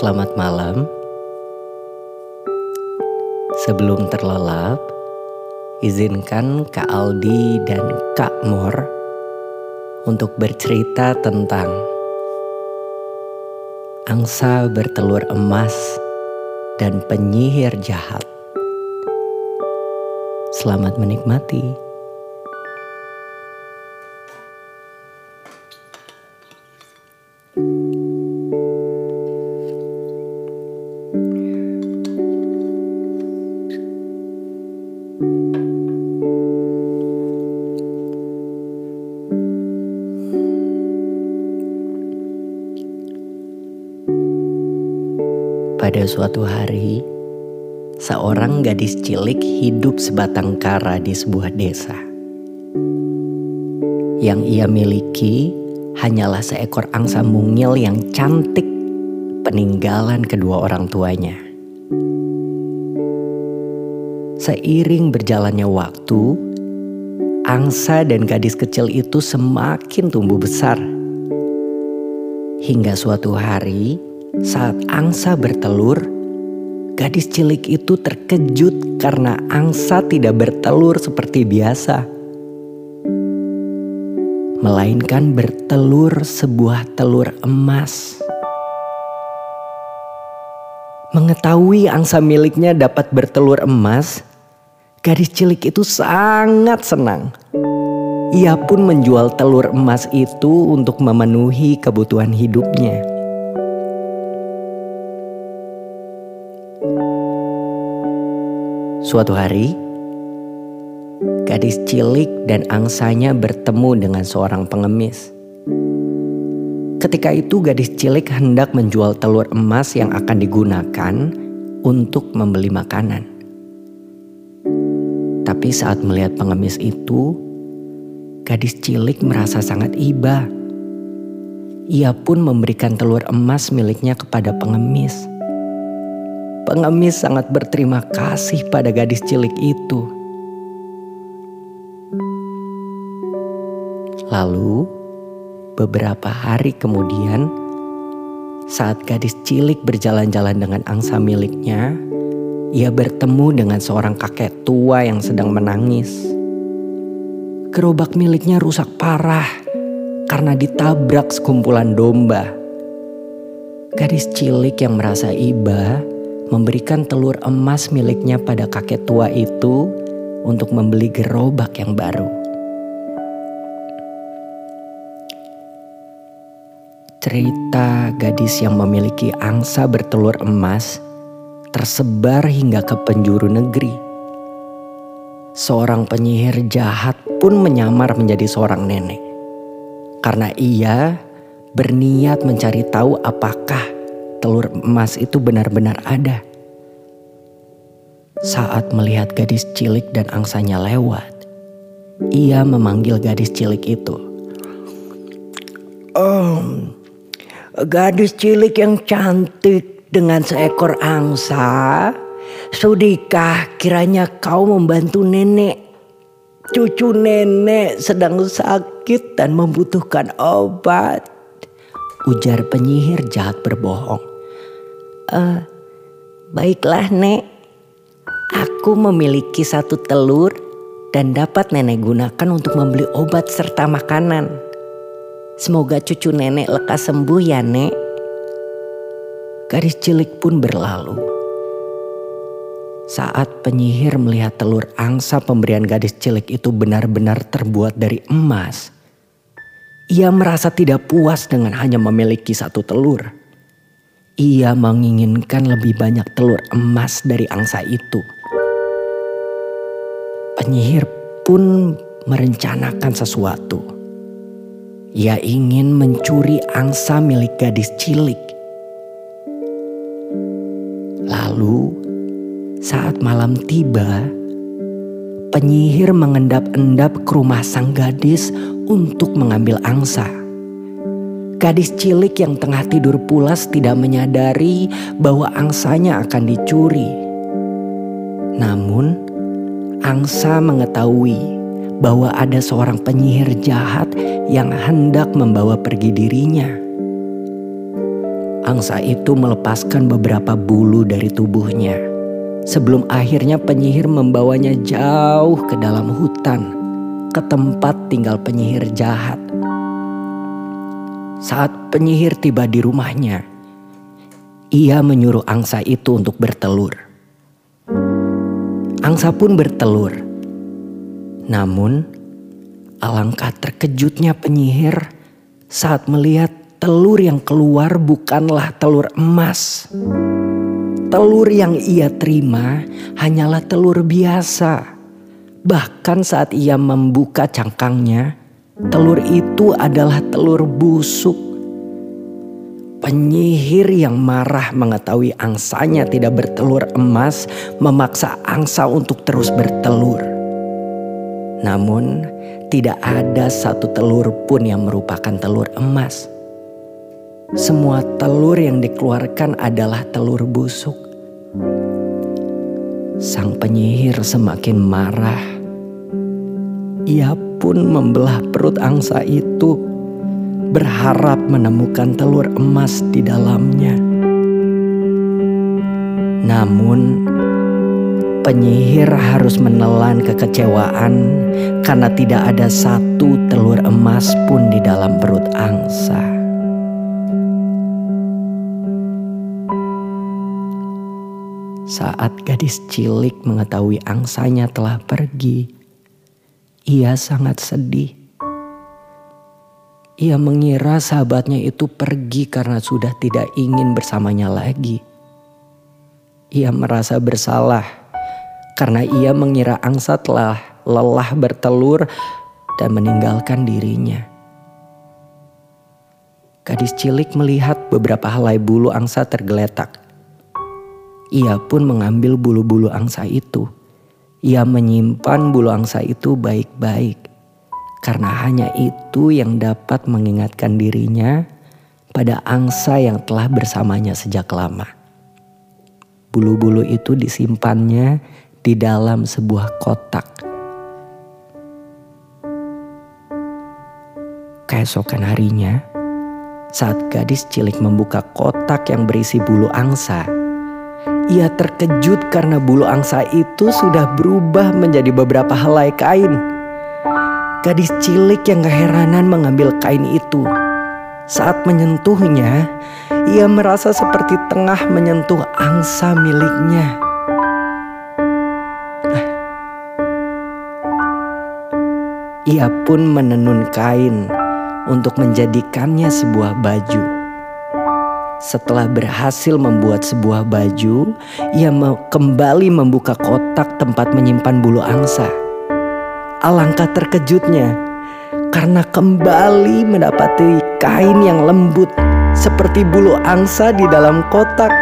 Selamat malam. Sebelum terlelap, izinkan Kak Aldi dan Kak Mor untuk bercerita tentang angsa bertelur emas dan penyihir jahat. Selamat menikmati. Pada suatu hari, seorang gadis cilik hidup sebatang kara di sebuah desa. Yang ia miliki hanyalah seekor angsa mungil yang cantik peninggalan kedua orang tuanya. Seiring berjalannya waktu, angsa dan gadis kecil itu semakin tumbuh besar. Hingga suatu hari, saat angsa bertelur, gadis cilik itu terkejut karena angsa tidak bertelur seperti biasa. Melainkan bertelur sebuah telur emas. Mengetahui angsa miliknya dapat bertelur emas, gadis cilik itu sangat senang. Ia pun menjual telur emas itu untuk memenuhi kebutuhan hidupnya. Suatu hari, gadis cilik dan angsanya bertemu dengan seorang pengemis. Ketika itu gadis cilik hendak menjual telur emas yang akan digunakan untuk membeli makanan. Tapi saat melihat pengemis itu, gadis cilik merasa sangat iba. Ia pun memberikan telur emas miliknya kepada pengemis. Pengemis sangat berterima kasih pada gadis cilik itu. Lalu, beberapa hari kemudian, saat gadis cilik berjalan-jalan dengan angsa miliknya, ia bertemu dengan seorang kakek tua yang sedang menangis. Gerobak miliknya rusak parah karena ditabrak sekumpulan domba. Gadis cilik yang merasa iba memberikan telur emas miliknya pada kakek tua itu untuk membeli gerobak yang baru. Cerita gadis yang memiliki angsa bertelur emas tersebar hingga ke penjuru negeri. Seorang penyihir jahat pun menyamar menjadi seorang nenek. Karena ia berniat mencari tahu apakah telur emas itu benar-benar ada. Saat melihat gadis cilik dan angsanya lewat, ia memanggil gadis cilik itu. Oh, gadis cilik yang cantik dengan seekor angsa, sudikah kiranya kau membantu nenek? Cucu nenek sedang sakit dan membutuhkan obat. Ujar penyihir jahat berbohong. Uh, baiklah Nek, aku memiliki satu telur dan dapat nenek gunakan untuk membeli obat serta makanan. Semoga cucu nenek lekas sembuh ya Nek. Garis cilik pun berlalu. Saat penyihir melihat telur angsa pemberian gadis cilik itu benar-benar terbuat dari emas, ia merasa tidak puas dengan hanya memiliki satu telur. Ia menginginkan lebih banyak telur emas dari angsa itu. Penyihir pun merencanakan sesuatu. Ia ingin mencuri angsa milik gadis cilik. Lalu, saat malam tiba, penyihir mengendap-endap ke rumah sang gadis untuk mengambil angsa. Gadis cilik yang tengah tidur pulas tidak menyadari bahwa angsanya akan dicuri. Namun, angsa mengetahui bahwa ada seorang penyihir jahat yang hendak membawa pergi dirinya. Angsa itu melepaskan beberapa bulu dari tubuhnya. Sebelum akhirnya penyihir membawanya jauh ke dalam hutan, ke tempat tinggal penyihir jahat. Saat penyihir tiba di rumahnya, ia menyuruh angsa itu untuk bertelur. Angsa pun bertelur. Namun, alangkah terkejutnya penyihir saat melihat telur yang keluar bukanlah telur emas. Telur yang ia terima hanyalah telur biasa. Bahkan saat ia membuka cangkangnya, Telur itu adalah telur busuk. Penyihir yang marah mengetahui angsanya tidak bertelur emas memaksa angsa untuk terus bertelur. Namun, tidak ada satu telur pun yang merupakan telur emas. Semua telur yang dikeluarkan adalah telur busuk. Sang penyihir semakin marah. Ia pun membelah perut angsa itu, berharap menemukan telur emas di dalamnya. Namun, penyihir harus menelan kekecewaan karena tidak ada satu telur emas pun di dalam perut angsa. Saat gadis cilik mengetahui angsanya telah pergi, ia sangat sedih. Ia mengira sahabatnya itu pergi karena sudah tidak ingin bersamanya lagi. Ia merasa bersalah karena ia mengira angsa telah lelah bertelur dan meninggalkan dirinya. Gadis cilik melihat beberapa helai bulu angsa tergeletak. Ia pun mengambil bulu-bulu angsa itu ia menyimpan bulu angsa itu baik-baik karena hanya itu yang dapat mengingatkan dirinya pada angsa yang telah bersamanya sejak lama. Bulu-bulu itu disimpannya di dalam sebuah kotak. Keesokan harinya, saat gadis cilik membuka kotak yang berisi bulu angsa, ia terkejut karena bulu angsa itu sudah berubah menjadi beberapa helai kain. Gadis cilik yang keheranan mengambil kain itu. Saat menyentuhnya, ia merasa seperti tengah menyentuh angsa miliknya. Ia pun menenun kain untuk menjadikannya sebuah baju. Setelah berhasil membuat sebuah baju, ia kembali membuka kotak tempat menyimpan bulu angsa. Alangkah terkejutnya karena kembali mendapati kain yang lembut seperti bulu angsa di dalam kotak.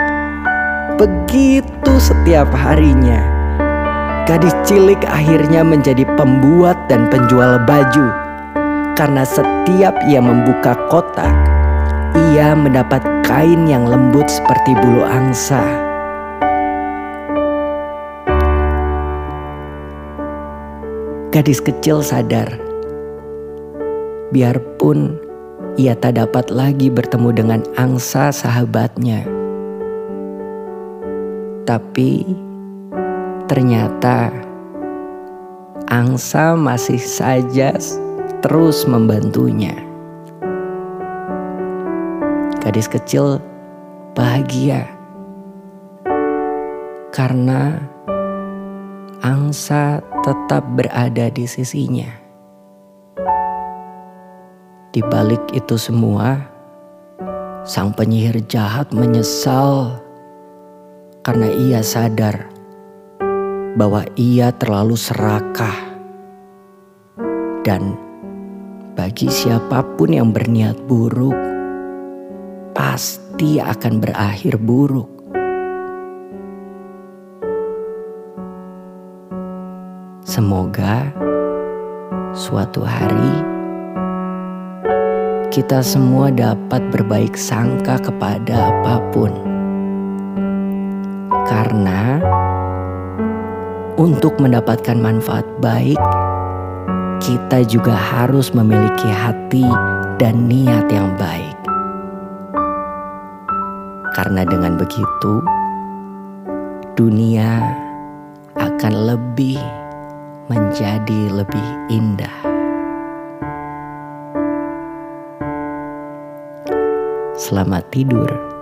Begitu setiap harinya, gadis cilik akhirnya menjadi pembuat dan penjual baju karena setiap ia membuka kotak ia mendapat kain yang lembut seperti bulu angsa. Gadis kecil sadar, biarpun ia tak dapat lagi bertemu dengan angsa sahabatnya, tapi ternyata angsa masih saja terus membantunya. Gadis kecil bahagia karena angsa tetap berada di sisinya. Di balik itu semua, sang penyihir jahat menyesal karena ia sadar bahwa ia terlalu serakah dan bagi siapa pun yang berniat buruk pasti akan berakhir buruk. Semoga suatu hari kita semua dapat berbaik sangka kepada apa pun, karena untuk mendapatkan manfaat baik, kita juga harus memiliki hati dan niat yang baik. Karena dengan begitu, dunia akan lebih menjadi lebih indah. Selamat tidur.